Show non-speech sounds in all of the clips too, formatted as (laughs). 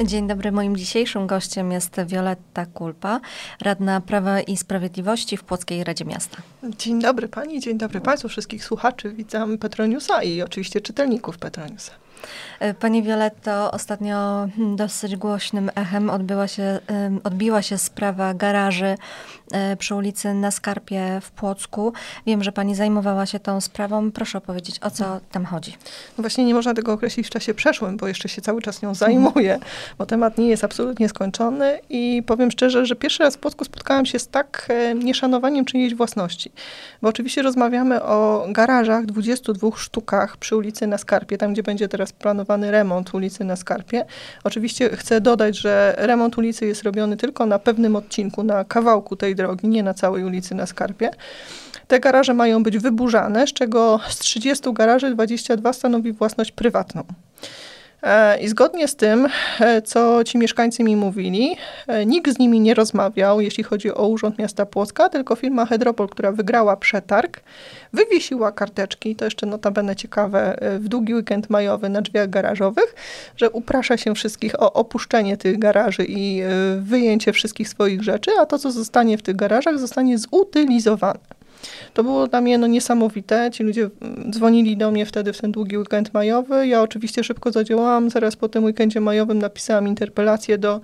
Dzień dobry. Moim dzisiejszym gościem jest Wioletta Kulpa, radna Prawa i Sprawiedliwości w Płockiej Radzie Miasta. Dzień dobry pani, dzień dobry państwu, wszystkich słuchaczy. Witam Petroniusa i oczywiście czytelników Petroniusa. E, pani Violetto, ostatnio dosyć głośnym echem odbyła się, odbiła się sprawa garaży e, przy ulicy na Skarpie w Płocku. Wiem, że pani zajmowała się tą sprawą. Proszę opowiedzieć, o co tam chodzi. No właśnie nie można tego określić w czasie przeszłym, bo jeszcze się cały czas nią zajmuję, (laughs) bo temat nie jest absolutnie skończony i powiem szczerze, że pierwszy raz w Płocku spotkałam się z tak e, nieszanowaniem czyjejś własności. Bo oczywiście rozmawiamy o garażach, 22 sztukach przy ulicy na Skarpie, tam gdzie będzie teraz planowany remont ulicy na Skarpie. Oczywiście chcę dodać, że remont ulicy jest robiony tylko na pewnym odcinku, na kawałku tej drogi, nie na całej ulicy na Skarpie. Te garaże mają być wyburzane, z czego z 30 garaży 22 stanowi własność prywatną. E, I zgodnie z tym, e, co ci mieszkańcy mi mówili, e, nikt z nimi nie rozmawiał, jeśli chodzi o Urząd Miasta Płocka, tylko firma Hedropol, która wygrała przetarg, wywiesiła karteczki, to jeszcze notabene ciekawe, w długi weekend majowy na drzwiach garażowych, że uprasza się wszystkich o opuszczenie tych garaży i wyjęcie wszystkich swoich rzeczy, a to, co zostanie w tych garażach, zostanie zutylizowane. To było dla mnie no, niesamowite. Ci ludzie mm, dzwonili do mnie wtedy w ten długi weekend majowy. Ja oczywiście szybko zadziałałam. Zaraz po tym weekendzie majowym napisałam interpelację do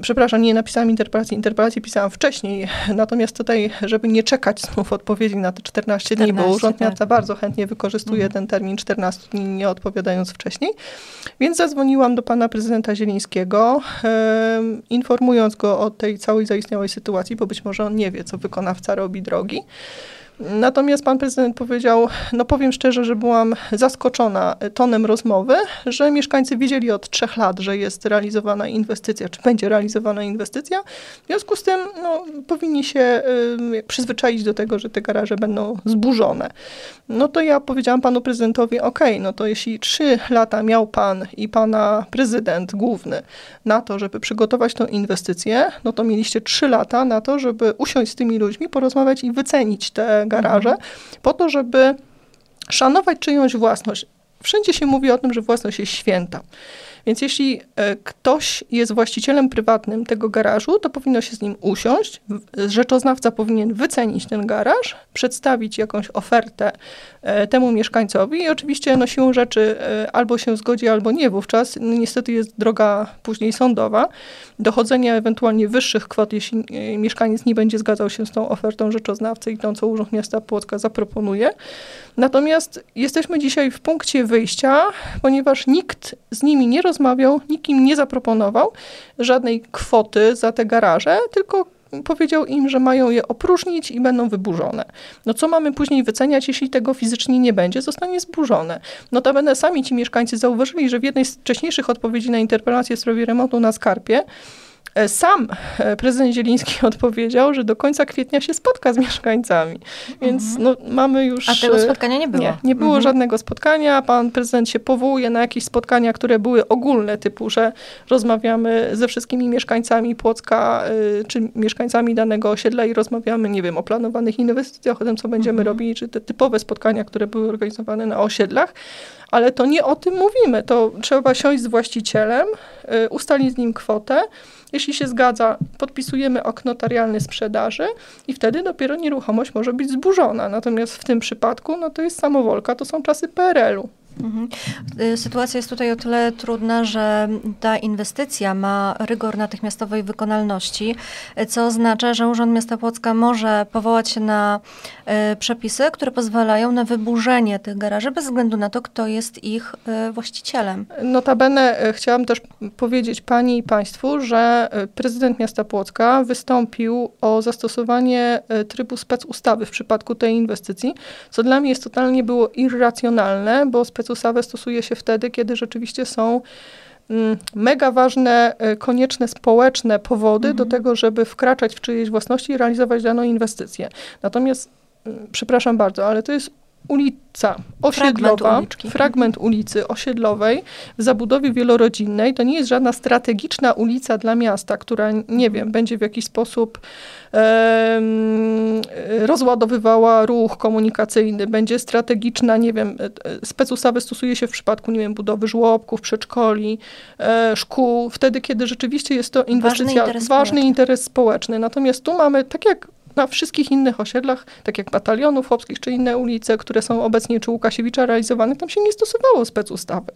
przepraszam, nie napisałam interpelacji, interpelację pisałam wcześniej, (laughs) natomiast tutaj, żeby nie czekać znów odpowiedzi na te 14, 14 dni, bo Urząd tak. Miasta bardzo chętnie wykorzystuje mhm. ten termin 14 dni, nie odpowiadając wcześniej, więc zadzwoniłam do pana prezydenta Zielińskiego, e, informując go o tej całej zaistniałej sytuacji, bo być może on nie wie, co wykonawca robi drogi. Natomiast pan prezydent powiedział, no powiem szczerze, że byłam zaskoczona tonem rozmowy, że mieszkańcy wiedzieli od trzech lat, że jest realizowana inwestycja, czy będzie realizowana inwestycja. W związku z tym no, powinni się y, przyzwyczaić do tego, że te garaże będą zburzone. No to ja powiedziałam panu prezydentowi, ok, no to jeśli trzy lata miał pan i pana prezydent główny na to, żeby przygotować tą inwestycję, no to mieliście trzy lata na to, żeby usiąść z tymi ludźmi, porozmawiać i wycenić te garaże, po to, żeby szanować czyjąś własność. Wszędzie się mówi o tym, że własność jest święta. Więc jeśli e, ktoś jest właścicielem prywatnym tego garażu, to powinno się z nim usiąść. Rzeczoznawca powinien wycenić ten garaż, przedstawić jakąś ofertę e, temu mieszkańcowi i oczywiście no, siłą rzeczy e, albo się zgodzi, albo nie. Wówczas no, niestety jest droga później sądowa, dochodzenia ewentualnie wyższych kwot, jeśli mieszkaniec nie będzie zgadzał się z tą ofertą rzeczoznawcy i tą, co Urząd Miasta Płocka zaproponuje. Natomiast jesteśmy dzisiaj w punkcie wyjścia, ponieważ nikt z nimi nie rozmawiał, nikt im nie zaproponował żadnej kwoty za te garaże, tylko powiedział im, że mają je opróżnić i będą wyburzone. No co mamy później wyceniać, jeśli tego fizycznie nie będzie? Zostanie zburzone. Notabene sami ci mieszkańcy zauważyli, że w jednej z wcześniejszych odpowiedzi na interpelację w sprawie remontu na Skarpie sam e, prezydent Zieliński (laughs) odpowiedział, że do końca kwietnia się spotka z mieszkańcami. Więc mhm. no, mamy już... A tego e, spotkania nie było? Nie, nie było mhm. żadnego spotkania. Pan prezydent się powołuje na jakieś spotkania, które były ogólne, typu, że rozmawiamy ze wszystkimi mieszkańcami Płocka, czy mieszkańcami danego osiedla i rozmawiamy, nie wiem, o planowanych inwestycjach, o tym, co będziemy mhm. robili, czy te typowe spotkania, które były organizowane na osiedlach ale to nie o tym mówimy. To trzeba siąść z właścicielem, ustalić z nim kwotę. Jeśli się zgadza, podpisujemy akt notarialny sprzedaży i wtedy dopiero nieruchomość może być zburzona. Natomiast w tym przypadku, no to jest samowolka, to są czasy PRL-u. Mhm. Y, sytuacja jest tutaj o tyle trudna, że ta inwestycja ma rygor natychmiastowej wykonalności, co oznacza, że Urząd Miasta Płocka może powołać się na y, przepisy, które pozwalają na wyburzenie tych garaży bez względu na to, kto jest ich y, właścicielem. Notabene chciałam też powiedzieć Pani i Państwu, że prezydent miasta Płocka wystąpił o zastosowanie trybu specustawy w przypadku tej inwestycji, co dla mnie jest totalnie było irracjonalne, bo spec specustawę stosuje się wtedy, kiedy rzeczywiście są mm, mega ważne, e, konieczne społeczne powody mhm. do tego, żeby wkraczać w czyjeś własności i realizować daną inwestycję. Natomiast, mm, przepraszam bardzo, ale to jest ulica osiedlowa, Fragment fragment, ulicy osiedlowej w zabudowie wielorodzinnej, to nie jest żadna strategiczna ulica dla miasta, która, nie wiem, będzie w jakiś sposób rozładowywała ruch komunikacyjny, będzie strategiczna, nie wiem, e, e, specustawy stosuje się w przypadku, nie wiem, budowy żłobków, przedszkoli, e, szkół, wtedy, kiedy rzeczywiście jest to inwestycja, interes ważny interes społeczny. Natomiast tu mamy, tak jak na wszystkich innych osiedlach, tak jak batalionów chłopskich, czy inne ulice, które są obecnie czy Łukasiewicza realizowane, tam się nie stosowało specustawy.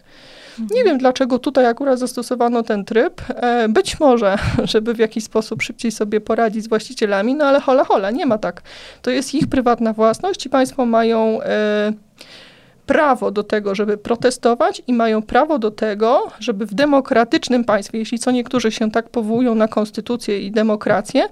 Nie wiem, dlaczego tutaj akurat zastosowano ten tryb. E, Być może, (laughs) żeby w jakiś sposób szybciej sobie poradzić z właścicielami, no ale hola, hola, nie ma tak. To jest ich prywatna własność i państwo mają e, prawo do tego, żeby protestować i mają prawo do tego, żeby w demokratycznym państwie, jeśli co niektórzy się tak powołują na konstytucję i demokrację,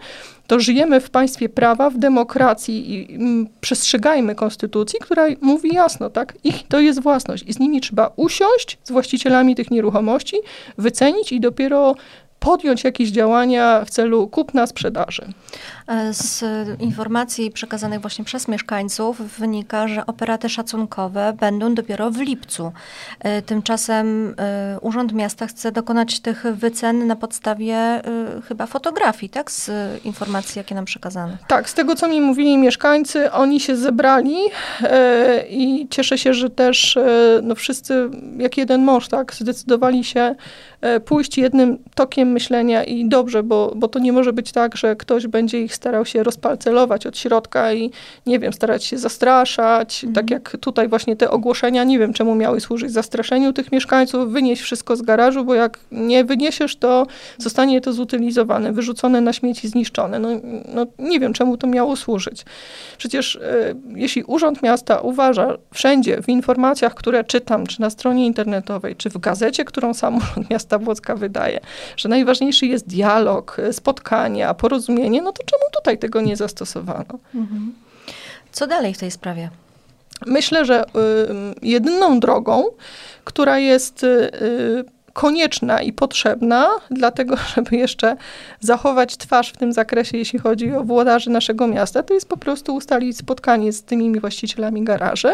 to żyjemy w państwie prawa, w demokracji i mm, przestrzegajmy konstytucji, która mówi jasno, tak? Ich to jest własność i z nimi trzeba usiąść, z właścicielami tych nieruchomości, wycenić i dopiero podjąć jakieś działania w celu kupna, sprzedaży. E, Z informacji przekazanych właśnie przez mieszkańców wynika, że operaty szacunkowe będą dopiero w lipcu. E, Tymczasem e, Urząd Miasta chce dokonać tych wycen na podstawie chyba fotografii, tak? Z informacji, jakie nam przekazano. Tak, z tego co mi mówili mieszkańcy, oni się zebrali i cieszę się, że też no wszyscy jak jeden mąż, tak, zdecydowali się pójść jednym tokiem myślenia i dobrze, bo, bo to nie może być tak, że ktoś będzie ich starał się rozpalcelować od środka i nie wiem, starać się zastraszać, tak jak tutaj właśnie te ogłoszenia, nie wiem czemu miały służyć zastraszeniu tych mieszkańców, wynieś wszystko z garażu, bo jak nie wyniesiesz, to zostanie to zutylizowane, wyrzucone na śmieci, zniszczone. No, no nie wiem, czemu to miało służyć. Przecież e, jeśli Urząd Miasta uważa wszędzie w informacjach, które czytam, czy na stronie internetowej, czy w gazecie, którą sam Urząd Miasta Włocka wydaje, że najważniejszy jest dialog, e, spotkania, porozumienie, no to czemu tutaj tego nie zastosowano? Co dalej w tej sprawie? Myślę, że y, jedyną drogą, która jest y, y, konieczna i potrzebna, dlatego (laughs) żeby jeszcze zachować twarz w tym zakresie, jeśli chodzi o włodarzy naszego miasta, to jest po prostu ustalić spotkanie z tymi właścicielami garaży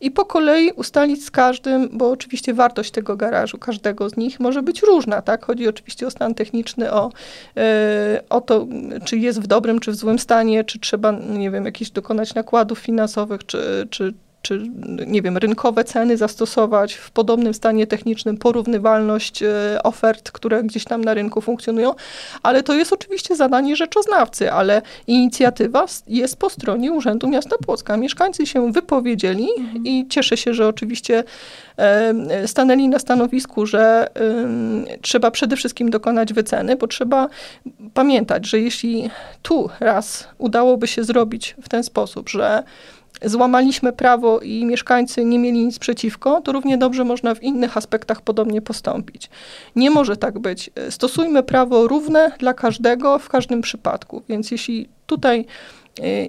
i po kolei ustalić z każdym, bo oczywiście wartość tego garażu, każdego z nich może być różna, tak? Chodzi oczywiście o stan techniczny, o, e, o to, czy jest w dobrym, czy w złym stanie, czy trzeba, nie wiem, jakichś dokonać nakładów finansowych, czy, czy, czy nie wiem, rynkowe ceny zastosować w podobnym stanie technicznym, porównywalność e, ofert, które gdzieś tam na rynku funkcjonują, ale to jest oczywiście zadanie rzeczoznawcy, ale inicjatywa jest po stronie Urzędu Miasta Płocka. Mieszkańcy się wypowiedzieli i cieszę się, że oczywiście stanęli na stanowisku, że trzeba przede wszystkim dokonać wyceny, bo trzeba pamiętać, że jeśli tu raz udałoby się zrobić w ten sposób, że złamaliśmy prawo i mieszkańcy nie mieli nic przeciwko, to równie dobrze można w innych aspektach podobnie postąpić. Nie może tak być. Stosujmy prawo równe dla każdego w każdym przypadku. Więc jeśli tutaj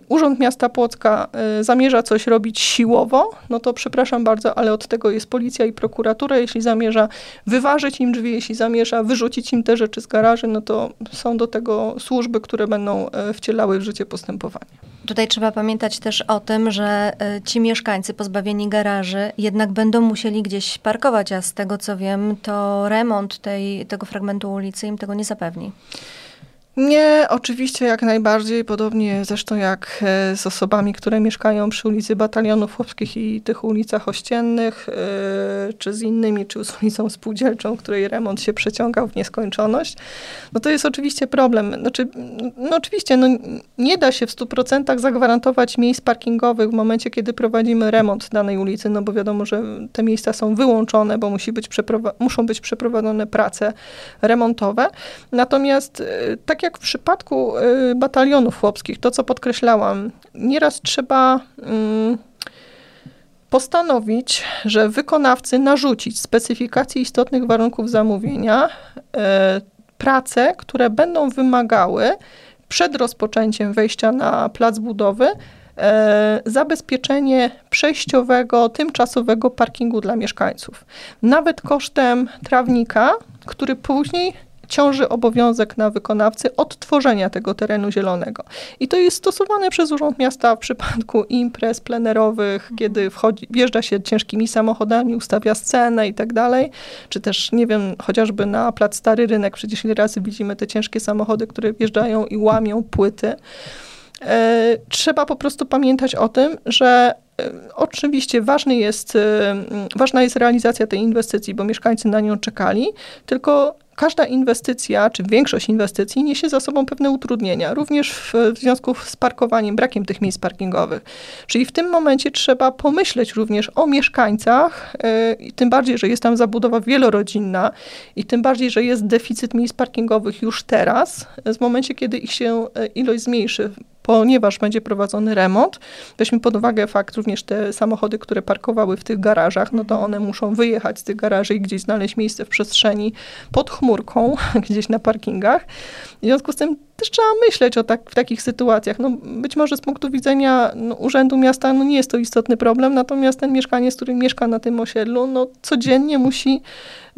Urząd Miasta Płocka y, zamierza coś robić siłowo, no to przepraszam bardzo, ale od tego jest policja i prokuratura. Jeśli zamierza wyważyć im drzwi, jeśli zamierza wyrzucić im te rzeczy z garaży, no to są do tego służby, które będą e, wcielały w życie postępowanie. Tutaj trzeba pamiętać też o tym, że y, ci mieszkańcy pozbawieni garaży jednak będą musieli gdzieś parkować, a z tego co wiem, to remont tej, tego fragmentu ulicy im tego nie zapewni. Nie, oczywiście jak najbardziej, podobnie zresztą jak e, z osobami, które mieszkają przy ulicy Batalionów Chłopskich i tych ulicach ościennych, e, czy z innymi, czy z ulicą Spółdzielczą, której remont się przeciągał w nieskończoność, no to jest oczywiście problem. Znaczy, no oczywiście, no nie da się w 100% zagwarantować miejsc parkingowych w momencie, kiedy prowadzimy remont danej ulicy, no bo wiadomo, że te miejsca są wyłączone, bo musi być muszą być przeprowadzone prace remontowe. Natomiast e, tak jak w przypadku y, batalionów chłopskich, to co podkreślałam, nieraz trzeba mm, postanowić, że wykonawcy narzucić specyfikacje istotnych warunków zamówienia, e, prace, które będą wymagały przed rozpoczęciem wejścia na plac budowy e, zabezpieczenie przejściowego, tymczasowego parkingu dla mieszkańców. Nawet kosztem trawnika, który później ciąży obowiązek na wykonawcy odtworzenia tego terenu zielonego. I to jest stosowane przez Urząd Miasta w przypadku imprez plenerowych, mhm. kiedy wchodzi, wjeżdża się ciężkimi samochodami, ustawia scenę i tak dalej, czy też, nie wiem, chociażby na plac Stary Rynek, przecież ile razy widzimy te ciężkie samochody, które wjeżdżają i łamią płyty. E, trzeba po prostu pamiętać o tym, że e, oczywiście ważny jest, e, ważna jest realizacja tej inwestycji, bo mieszkańcy na nią czekali, tylko każda inwestycja, czy większość inwestycji niesie za sobą pewne utrudnienia, również w, w związku z parkowaniem, brakiem tych miejsc parkingowych. Czyli w tym momencie trzeba pomyśleć również o mieszkańcach, yy, tym bardziej, że jest tam zabudowa wielorodzinna i tym bardziej, że jest deficyt miejsc parkingowych już teraz, w momencie, kiedy ich się ilość zmniejszy ponieważ będzie prowadzony remont. Weźmy pod uwagę fakt również te samochody, które parkowały w tych garażach, no to mhm. one muszą wyjechać z tych garaży i gdzieś znaleźć miejsce w przestrzeni pod chmurką, (laughs) gdzieś na parkingach. W związku z tym też trzeba myśleć o tak, w takich sytuacjach. No, być może z punktu widzenia no, Urzędu Miasta no, nie jest to istotny problem, natomiast ten mieszkaniec, który mieszka na tym osiedlu, no, codziennie musi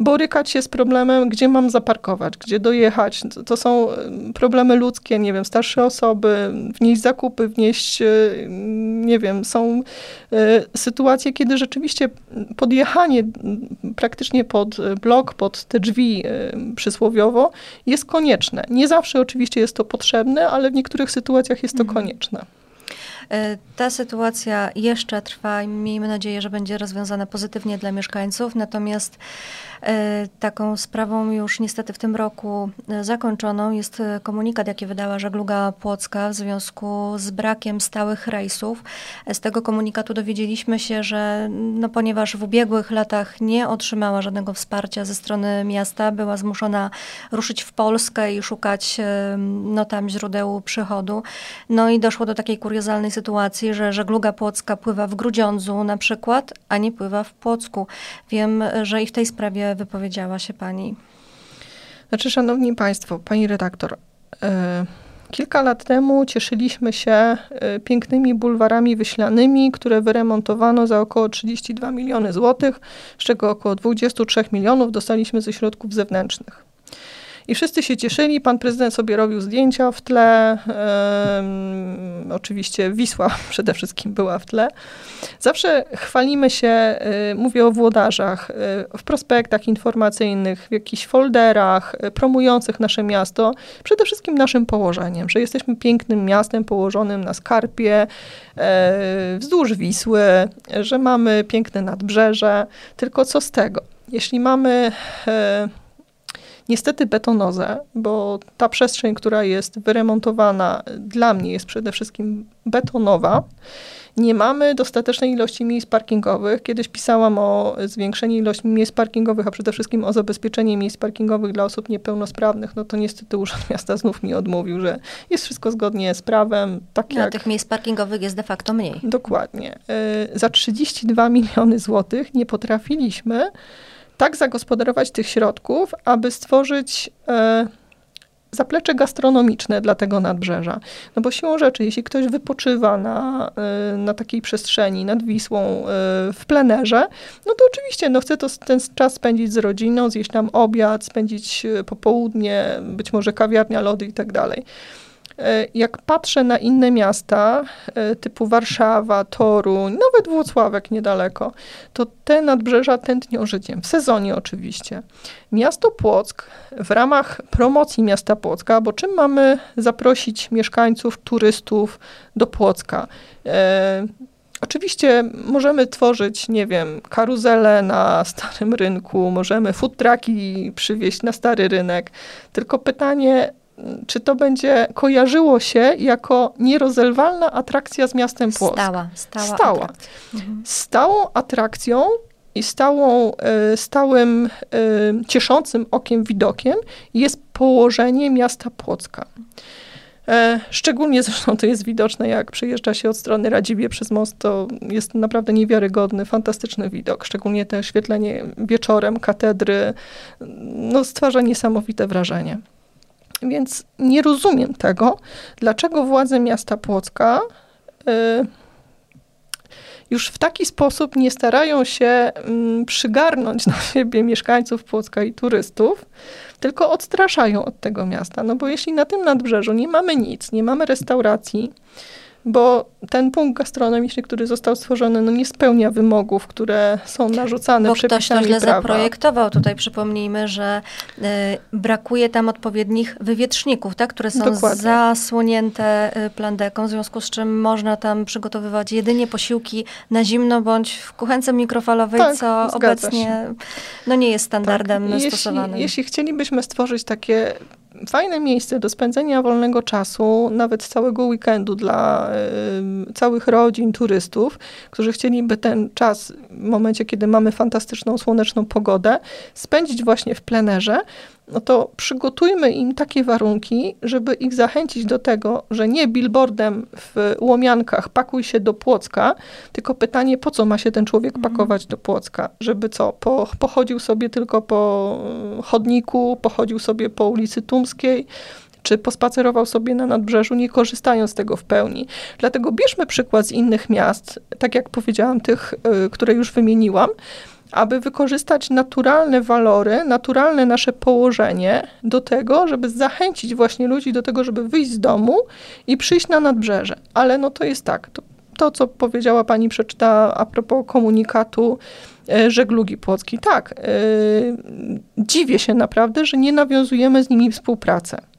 borykać się z problemem, gdzie mam zaparkować, gdzie dojechać. To, to są problemy ludzkie, nie wiem, starsze osoby, wnieść zakupy, wnieść, e, nie wiem, są y, sytuacje, kiedy rzeczywiście podjechanie praktycznie pod blok, pod te drzwi y, przysłowiowo jest konieczne. Nie zawsze oczywiście jest to potrzebne, ale w niektórych sytuacjach jest to mhm. konieczne. Ta sytuacja jeszcze trwa i miejmy nadzieję, że będzie rozwiązana pozytywnie dla mieszkańców. Natomiast E, taką sprawą już niestety w tym roku e, zakończoną jest e, komunikat, jaki wydała żegluga płocka w związku z brakiem stałych rejsów. Z tego komunikatu dowiedzieliśmy się, że no, ponieważ w ubiegłych latach nie otrzymała żadnego wsparcia ze strony miasta, była zmuszona ruszyć w Polskę i szukać no, tam źródeł przychodu. No i doszło do takiej kuriozalnej sytuacji, że żegluga płocka pływa w Grudziądzu na przykład, a nie pływa w Płocku. Wiem, że i w tej sprawie wypowiedziała się pani? Znaczy, szanowni państwo, pani redaktor, e, Kilka lat temu cieszyliśmy się e, pięknymi bulwarami wyślanymi, które wyremontowano za około 32 miliony złotych, z czego około 23 milionów dostaliśmy ze środków zewnętrznych. I wszyscy się cieszyli, pan prezydent sobie robił zdjęcia w tle, oczywiście Wisła (laughs) przede wszystkim była w tle. Zawsze chwalimy się, y, mówię o włodarzach, y, w prospektach informacyjnych, w jakichś folderach y, promujących nasze miasto, przede wszystkim naszym położeniem, że jesteśmy pięknym miastem położonym na skarpie, wzdłuż Wisły, że mamy piękne nadbrzeże, tylko co z tego? Jeśli mamy niestety betonozę, bo ta przestrzeń, która jest wyremontowana, dla mnie jest przede wszystkim betonowa. Nie mamy dostatecznej ilości miejsc parkingowych. Kiedyś pisałam o zwiększeniu ilości miejsc parkingowych, a przede wszystkim o zabezpieczenie miejsc parkingowych dla osób niepełnosprawnych. No to niestety Urząd Miasta znów mi odmówił, że jest wszystko zgodnie z prawem. Tak no, jak... tych miejsc parkingowych jest de facto mniej. Dokładnie. Y, za 32 miliony złotych nie potrafiliśmy tak zagospodarować tych środków, aby stworzyć e, zaplecze gastronomiczne dla tego nadbrzeża. No bo siłą rzeczy, jeśli ktoś wypoczywa na, e, na takiej przestrzeni nad Wisłą e, w plenerze, no to oczywiście no chce to, ten czas spędzić z rodziną, zjeść tam obiad, spędzić e, popołudnie, być może kawiarnia, lody i tak dalej. E, jak patrzę na inne miasta, e, typu Warszawa, Toruń, nawet Włocławek niedaleko, to te nadbrzeża tętnią życiem. W sezonie oczywiście. Miasto Płock w ramach promocji miasta Płocka, bo czym mamy zaprosić mieszkańców, turystów do Płocka? E, Oczywiście możemy tworzyć, nie wiem, karuzele na starym rynku, możemy food przywieźć na stary rynek, tylko pytanie, czy to będzie kojarzyło się jako nierozerwalna atrakcja z miastem Płock. Stała, stała. stała. Mhm. Stałą atrakcją i stałą, e, stałym, e, cieszącym okiem widokiem jest położenie miasta Płocka. E, szczególnie zresztą to jest widoczne, jak przejeżdża się od strony Radziwie przez most, to jest naprawdę niewiarygodny, fantastyczny widok. Szczególnie to oświetlenie wieczorem katedry no, stwarza niesamowite wrażenie. Więc nie rozumiem tego, dlaczego władze miasta Płocka y, już w taki sposób nie starają się mm, przygarnąć na siebie mieszkańców Płocka i turystów, tylko odstraszają od tego miasta. No bo jeśli na tym nadbrzeżu nie mamy nic, nie mamy restauracji, bo ten punkt gastronomiczny, który został stworzony, no nie spełnia wymogów, które są narzucane bo przepisami ktoś to źle zaprojektował. Tutaj przypomnijmy, że y, brakuje tam odpowiednich wywieczników, tak, które są Dokładnie. zasłonięte y, plandeką, w związku z czym można tam przygotowywać jedynie posiłki na zimno bądź w kuchence mikrofalowej, Tak, co obecnie się. no, nie jest standardem Tak. Stosowanym. Jeśli, jeśli chcielibyśmy stworzyć takie fajne miejsce do spędzenia wolnego czasu, nawet całego weekendu dla y, całych rodzin, turystów, którzy chcieliby ten czas w momencie, kiedy mamy fantastyczną, słoneczną pogodę, spędzić właśnie w plenerze, no to przygotujmy im takie warunki, żeby ich zachęcić do tego, że nie billboardem w Łomiankach pakuj się do Płocka, tylko pytanie, po co ma się ten człowiek pakować do Płocka? Żeby co, po, pochodził sobie tylko po y, chodniku, pochodził sobie po ulicy Tumskiej, czy pospacerował sobie na nadbrzeżu, nie korzystając z tego w pełni. Dlatego bierzmy przykład z innych miast, tak jak powiedziałam, tych, y, które już wymieniłam, aby wykorzystać naturalne walory, naturalne nasze położenie do tego, żeby zachęcić właśnie ludzi do tego, żeby wyjść z domu i przyjść na nadbrzeże. Ale no to jest tak, to, to co powiedziała pani, przeczytała a propos komunikatu e, żeglugi płockiej. Tak, e, dziwię się naprawdę, że nie nawiązujemy z nimi współpracę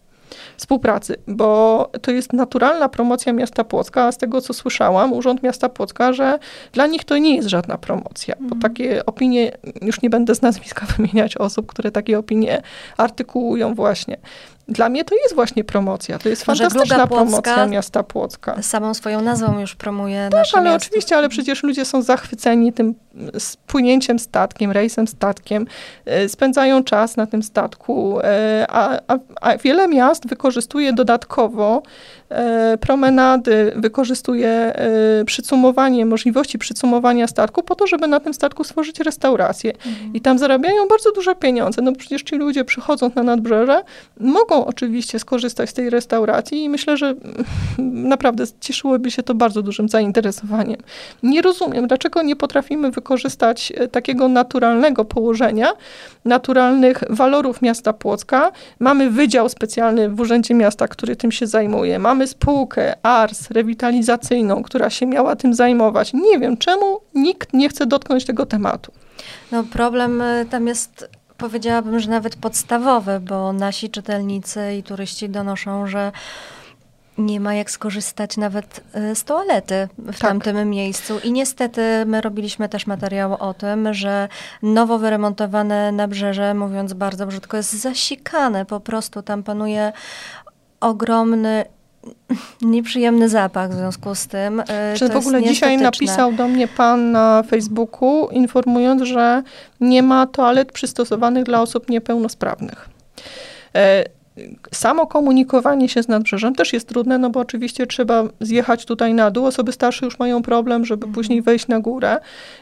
współpracy, bo to jest naturalna promocja miasta Płocka, a z tego co słyszałam, Urząd Miasta Płocka, że dla nich to nie jest żadna promocja, bo takie opinie, już nie będę z nazwiska (laughs) wymieniać osób, które takie opinie artykułują właśnie. Dla mnie to jest właśnie promocja, to jest fantastyczna promocja miasta Płocka. Samą swoją nazwą już promuje Tak, nasze ale miasto. oczywiście, ale przecież ludzie są zachwyceni tym płynięciem statkiem, rejsem statkiem, e, spędzają czas na tym statku, e, a, a, a wiele miast wykorzystuje dodatkowo e, promenady, wykorzystuje przycumowanie, możliwości przycumowania statku po to, żeby na tym statku stworzyć restaurację. I tam zarabiają bardzo duże pieniądze. No przecież ci ludzie przychodząc na nadbrzeże mogą oczywiście skorzystać z tej restauracji i myślę, że mm, naprawdę cieszyłoby się to bardzo dużym zainteresowaniem. Nie rozumiem, dlaczego nie potrafimy wykorzystać e, takiego naturalnego położenia, naturalnych walorów miasta Płocka. Mamy wydział specjalny w Urzędzie Miasta, który tym się zajmuje. Mamy spółkę ARS rewitalizacyjną, która się miała tym zajmować. Nie wiem, czemu nikt nie chce dotknąć tego tematu. No problem y, tam jest, powiedziałabym, że nawet podstawowy, bo nasi czytelnicy i turyści donoszą, że nie ma jak skorzystać nawet y, z toalety w Tak. tamtym miejscu. I niestety my robiliśmy też materiał o tym, że nowo wyremontowane nabrzeże, mówiąc bardzo brzydko, jest zasikane. Po prostu tam panuje ogromny, nieprzyjemny zapach w związku z tym. y, Czy to w ogóle dzisiaj napisał do mnie pan na Facebooku, informując, że nie ma toalet przystosowanych dla osób niepełnosprawnych. E, Samo komunikowanie się z nadbrzeżem też jest trudne, no bo oczywiście trzeba zjechać tutaj na dół. Osoby starsze już mają problem, żeby później wejść na górę.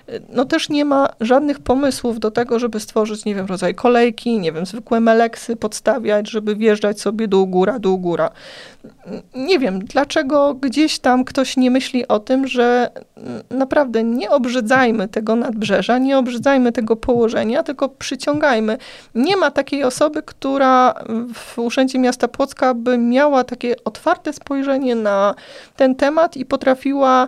E, No też nie ma żadnych pomysłów do tego, żeby stworzyć, nie wiem, rodzaj kolejki, nie wiem, zwykłe meleksy podstawiać, żeby wjeżdżać sobie dół, góra, dół, góra. Nie wiem, dlaczego gdzieś tam ktoś nie myśli o tym, że naprawdę nie obrzydzajmy tego nadbrzeża, nie obrzydzajmy tego położenia, tylko przyciągajmy. Nie ma takiej osoby, która w Urzędzie Miasta Płocka by miała takie otwarte spojrzenie na ten temat i potrafiła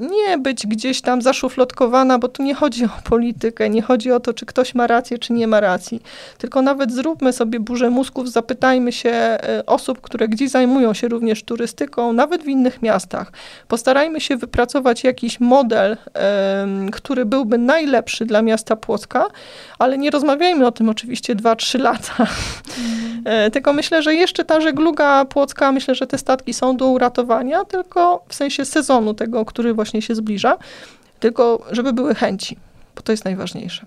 nie być gdzieś tam zaszufladkowana, bo tu nie chodzi o politykę, nie chodzi o to, czy ktoś ma rację, czy nie ma racji. Tylko nawet zróbmy sobie burzę mózgów, zapytajmy się e, osób, które gdzieś zajmują się również turystyką, nawet w innych miastach. Postarajmy się wypracować jakiś model, który byłby najlepszy dla miasta Płocka, ale nie rozmawiajmy o tym oczywiście 2-3 lata. E, Tylko myślę, że jeszcze ta żegluga płocka, myślę, że te statki są do uratowania, tylko w sensie sezonu tego, który właśnie się zbliża, tylko żeby były chęci, bo to jest najważniejsze.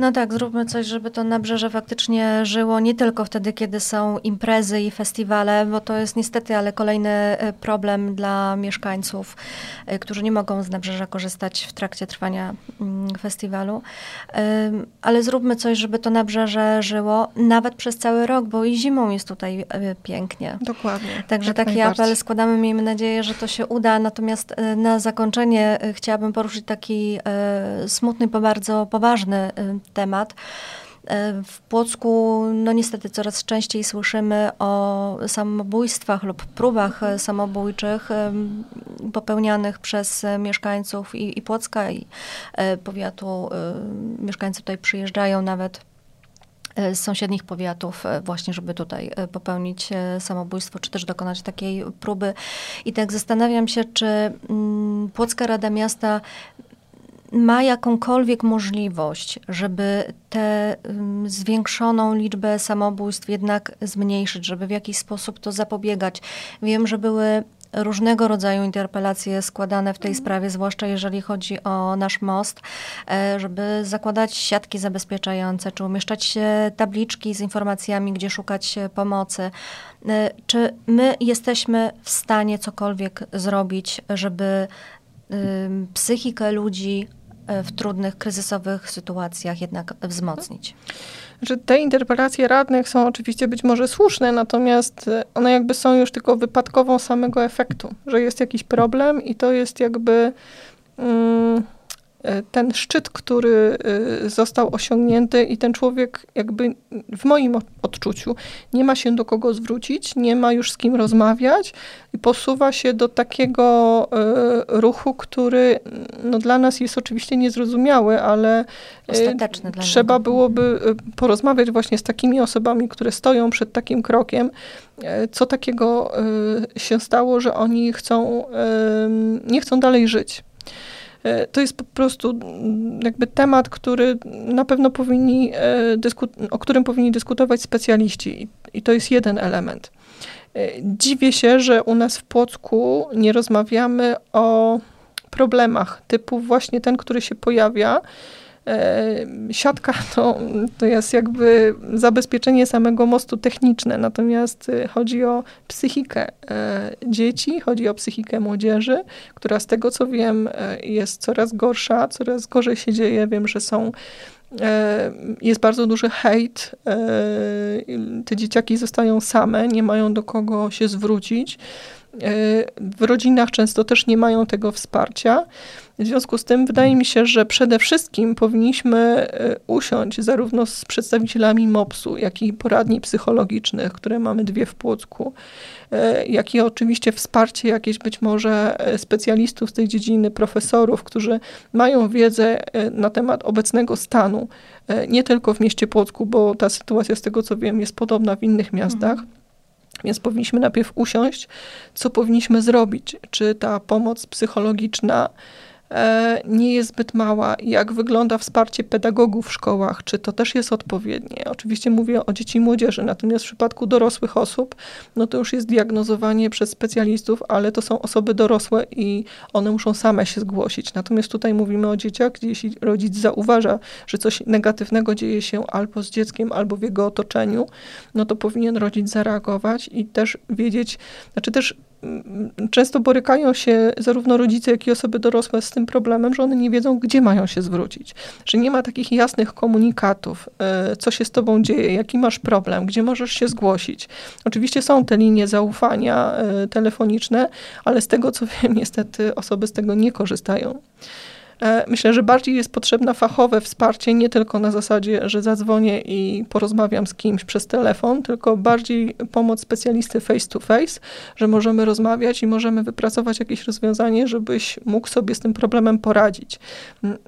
No tak, zróbmy coś, żeby to nabrzeże faktycznie żyło nie tylko wtedy, kiedy są imprezy i festiwale, bo to jest niestety, ale kolejny e, problem dla mieszkańców, e, którzy nie mogą z nabrzeża korzystać w trakcie trwania mm, festiwalu. Ale zróbmy coś, żeby to nabrzeże żyło nawet przez cały rok, bo i zimą jest tutaj e, pięknie. Dokładnie. Także taki apel składamy, miejmy nadzieję, że to się uda. Natomiast na zakończenie chciałabym poruszyć taki smutny, bo bardzo poważny temat. E, w Płocku, no niestety, coraz częściej słyszymy o samobójstwach lub próbach samobójczych popełnianych przez mieszkańców i, i Płocka, i e, powiatu. E, mieszkańcy tutaj przyjeżdżają nawet z sąsiednich powiatów właśnie, żeby tutaj popełnić samobójstwo, czy też dokonać takiej próby. I tak zastanawiam się, czy mm, Płocka Rada Miasta ma jakąkolwiek możliwość, żeby tę zwiększoną liczbę samobójstw jednak zmniejszyć, żeby w jakiś sposób to zapobiegać. Wiem, że były różnego rodzaju interpelacje składane w tej sprawie, zwłaszcza jeżeli chodzi o nasz most, e, żeby zakładać siatki zabezpieczające, czy umieszczać tabliczki z informacjami, gdzie szukać pomocy. E, czy my jesteśmy w stanie cokolwiek zrobić, żeby psychikę ludzi E, w trudnych, kryzysowych sytuacjach jednak wzmocnić. Że te interpelacje radnych są oczywiście być może słuszne, natomiast e, one jakby są już tylko wypadkową samego efektu, że jest jakiś problem i to jest jakby. Mm, E, ten szczyt, który e, został osiągnięty i ten człowiek jakby w moim odczuciu nie ma się do kogo zwrócić, nie ma już z kim rozmawiać i posuwa się do takiego e, ruchu, który no, dla nas jest oczywiście niezrozumiały, ale trzeba byłoby porozmawiać właśnie z takimi osobami, które stoją przed takim krokiem, co takiego się stało, że oni chcą, nie chcą dalej żyć. E, to jest po prostu jakby temat, który na pewno powinni, e, o którym powinni dyskutować specjaliści i to jest jeden element. E, dziwię się, że u nas w Płocku nie rozmawiamy o problemach typu właśnie ten, który się pojawia, siatka (laughs) to, to jest jakby zabezpieczenie samego mostu techniczne, natomiast e, chodzi o psychikę e, dzieci, chodzi o psychikę młodzieży, która z tego co wiem jest coraz gorsza, coraz gorzej się dzieje. Wiem, że są jest bardzo duży hejt. Te dzieciaki zostają same, nie mają do kogo się zwrócić. W rodzinach często też nie mają tego wsparcia. W związku z tym wydaje mi się, że przede wszystkim powinniśmy e, usiąść zarówno z przedstawicielami MOPS-u, jak i poradni psychologicznych, które mamy dwie w Płocku, e, jak i oczywiście wsparcie jakieś być może e, specjalistów z tej dziedziny, profesorów, którzy mają wiedzę na temat obecnego stanu, nie tylko w mieście Płocku, bo ta sytuacja z tego co wiem jest podobna w innych miastach. Mhm. Więc powinniśmy najpierw usiąść, co powinniśmy zrobić. Czy ta pomoc psychologiczna nie jest zbyt mała. Jak wygląda wsparcie pedagogów w szkołach? Czy to też jest odpowiednie? Oczywiście mówię o dzieci i młodzieży, natomiast w przypadku dorosłych osób, no to już jest diagnozowanie przez specjalistów, ale to są osoby dorosłe i one muszą same się zgłosić. Natomiast tutaj mówimy o dzieciach, gdzie jeśli rodzic zauważa, że coś negatywnego dzieje się albo z dzieckiem, albo w jego otoczeniu, no to powinien rodzic zareagować i też wiedzieć, znaczy też często borykają się zarówno rodzice, jak i osoby dorosłe z tym problemem, że one nie wiedzą, gdzie mają się zwrócić. Że nie ma takich jasnych komunikatów, e, co się z tobą dzieje, jaki masz problem, gdzie możesz się zgłosić. Oczywiście są te linie zaufania e, telefoniczne, ale z tego co wiem, niestety osoby z tego nie korzystają. E, myślę, że bardziej jest potrzebne fachowe wsparcie, nie tylko na zasadzie, że zadzwonię i porozmawiam z kimś przez telefon, tylko bardziej pomoc specjalisty face to face, że możemy rozmawiać i możemy wypracować jakieś rozwiązanie, żebyś mógł sobie z tym problemem poradzić.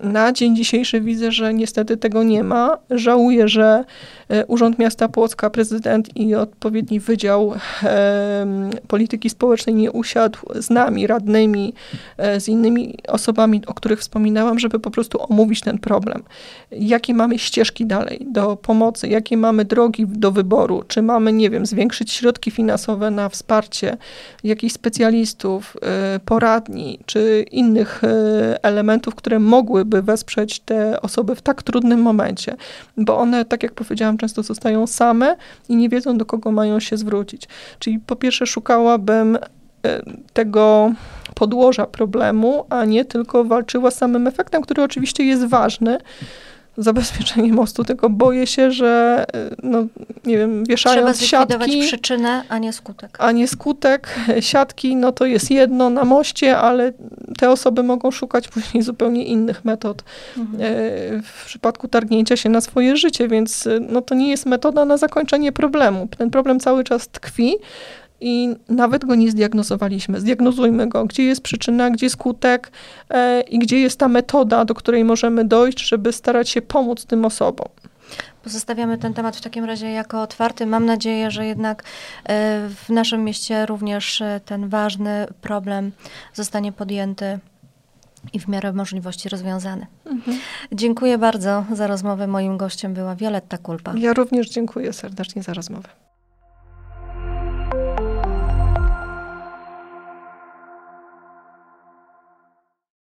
Na dzień dzisiejszy widzę, że niestety tego nie ma. Żałuję, że e, Urząd Miasta Płocka, prezydent i odpowiedni Wydział e, Polityki Społecznej nie usiadł z nami, radnymi, e, z innymi osobami, o których wspomniałem, wspominałam, żeby po prostu omówić ten problem. Jakie mamy ścieżki dalej do pomocy, jakie mamy drogi do wyboru, czy mamy, nie wiem, zwiększyć środki finansowe na wsparcie jakichś specjalistów, y, poradni, czy innych y, elementów, które mogłyby wesprzeć te osoby w tak trudnym momencie, bo one, tak jak powiedziałam, często zostają same i nie wiedzą, do kogo mają się zwrócić. Czyli po pierwsze szukałabym tego podłoża problemu, a nie tylko walczyła z samym efektem, który oczywiście jest ważny, zabezpieczenie mostu, tylko boję się, że e, no, nie wiem, wieszając Trzeba siatki... przyczynę, a nie skutek. A nie skutek. (laughs) Siatki, no to jest jedno na moście, ale te osoby mogą szukać później zupełnie innych metod mhm. E, w przypadku targnięcia się na swoje życie, więc no to nie jest metoda na zakończenie problemu. Ten problem cały czas tkwi, i nawet go nie zdiagnozowaliśmy. Zdiagnozujmy go, gdzie jest przyczyna, gdzie skutek e, i gdzie jest ta metoda, do której możemy dojść, żeby starać się pomóc tym osobom. Pozostawiamy ten temat w takim razie jako otwarty. Mam nadzieję, że jednak e, w naszym mieście również e, ten ważny problem zostanie podjęty i w miarę możliwości rozwiązany. Mhm. Dziękuję bardzo za rozmowę. Moim gościem była Wioletta Kulpa. Ja również dziękuję serdecznie za rozmowę.